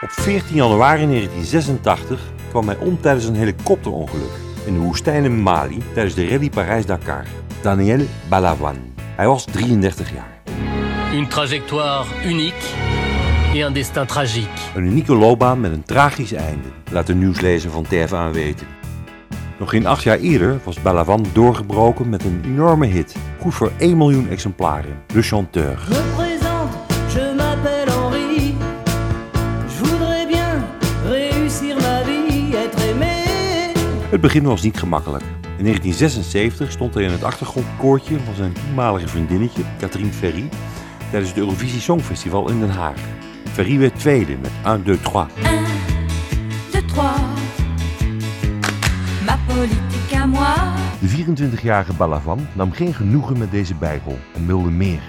Op 14 januari 1986 kwam hij om tijdens een helikopterongeluk in de woestijn Mali tijdens de rally Parijs-Dakar. Daniel Balawan. Hij was 33 jaar. Une trajectoire unique et un destin tragique. Een unieke loopbaan met een tragisch einde, laat de nieuwslezer van TF1 weten. Nog geen acht jaar eerder was Balawan doorgebroken met een enorme hit. Goed voor 1 miljoen exemplaren. Le Chanteur. Het begin was niet gemakkelijk. In 1976 stond hij in het achtergrondkoortje van zijn toenmalige vriendinnetje, Catherine Ferry, tijdens het Eurovisie Songfestival in Den Haag. Ferry werd tweede met 1, 2, 3. 1, 2, 3. Ma politique à moi. De 24-jarige Balavan nam geen genoegen met deze bijrol en wilde meer.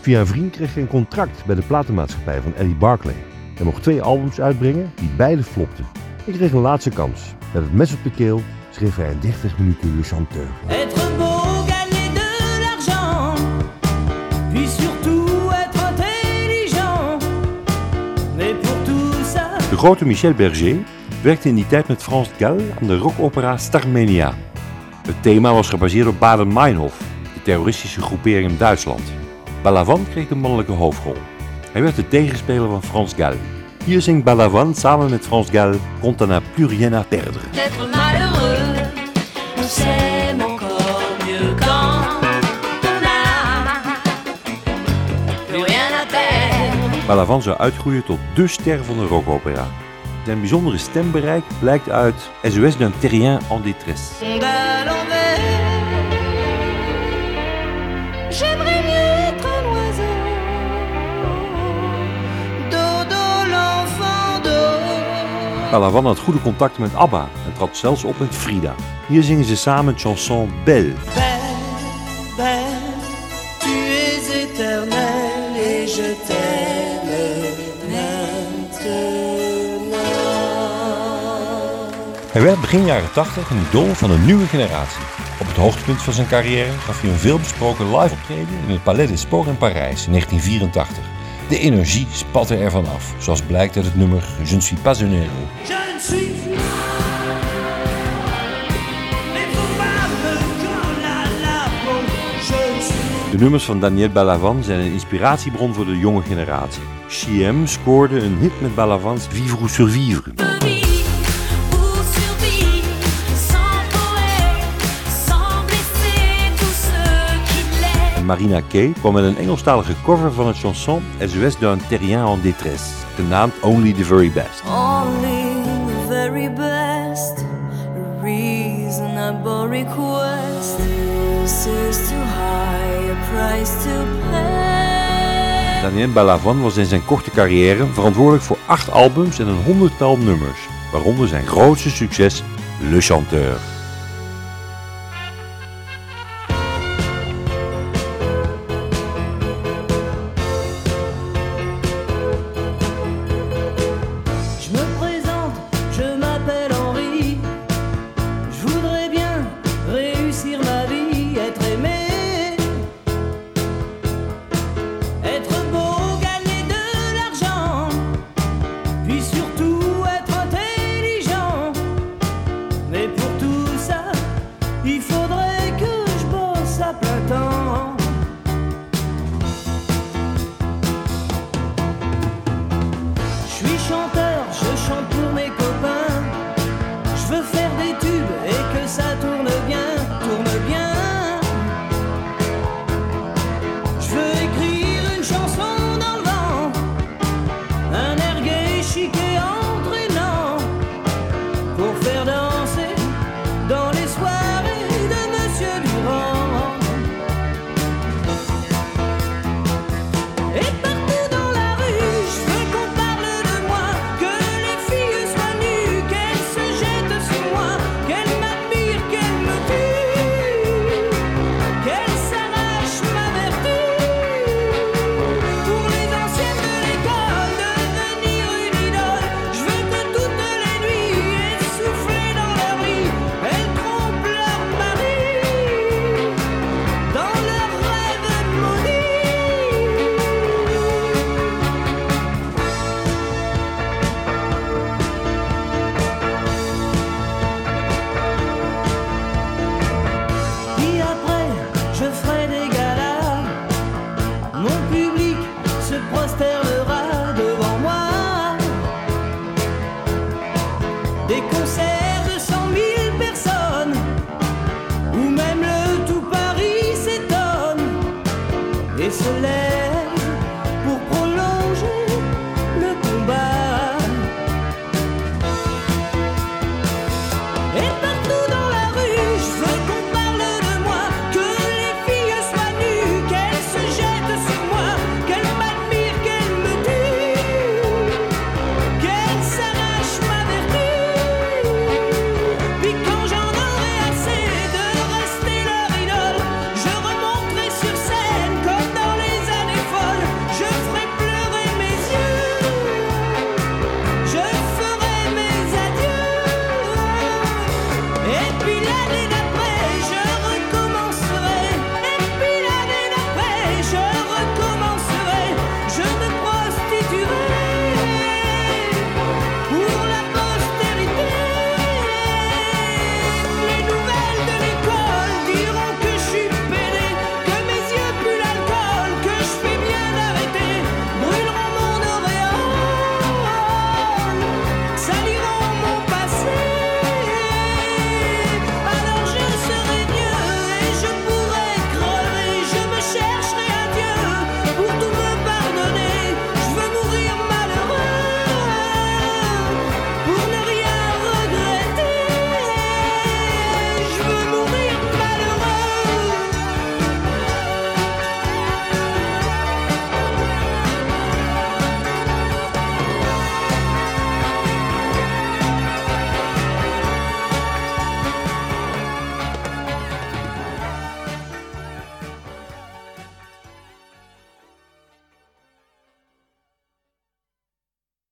Via een vriend kreeg hij een contract bij de platenmaatschappij van Eddie Barclay. Hij mocht twee albums uitbrengen die beide flopten. Ik kreeg een laatste kans. Met het mes op de keel schreef hij in 30 minuten Le Chanteur. Être beau, gagner de l'argent. Puis surtout être intelligent. Mais pour tout ça, De grote Michel Berger werkte in die tijd met Frans Gall aan de rockopera Starmania. Het thema was gebaseerd op Baden-Meinhof, de terroristische groepering in Duitsland. Balavan kreeg de mannelijke hoofdrol. Hij werd de tegenspeler van Frans Gall. Hier zingt Balavan samen met Frans Gall Quand on n'a plus rien à perdre. D'être malheureux. On s'aime encore mieux quand on n'a plus rien à perdre. Balavan zou uitgroeien tot dé ster van de rockopera. Zijn bijzondere stembereik blijkt uit SOS d'un terrien en détresse. Balavan had goede contacten met ABBA en trad zelfs op met Frida. Hier zingen ze samen het chanson Belle. Belle, belle, tu es éternelle et je t'aime maintenant. Hij werd begin jaren 80 een idool van een nieuwe generatie. Op het hoogtepunt van zijn carrière gaf hij een veelbesproken live optreden in het Palais des Sports in Parijs in 1984. De energie spatte ervan af, zoals blijkt uit het nummer Je ne suis pas un héros. De nummers van Daniel Balavan zijn een inspiratiebron voor de jonge generatie. CM scoorde een hit met Balavans Vivre ou Survivre. Marina Kay kwam met een Engelstalige cover van het chanson SOS d'un terrien en détresse, genaamd Only the Very Best. only the very best. Reasonable request. Too high a price to pay. Daniel Balavan was in zijn korte carrière verantwoordelijk voor acht albums en een honderdtal nummers, waaronder zijn grootste succes Le Chanteur. il faudrait que je bosse à plein temps. Je suis chanteur, je chante pour mes copains. Je veux faire des tubes et que ça tourne bien, tourne bien. Je veux écrire une chanson dans le vent, un ergué chiqué entraînant pour faire understand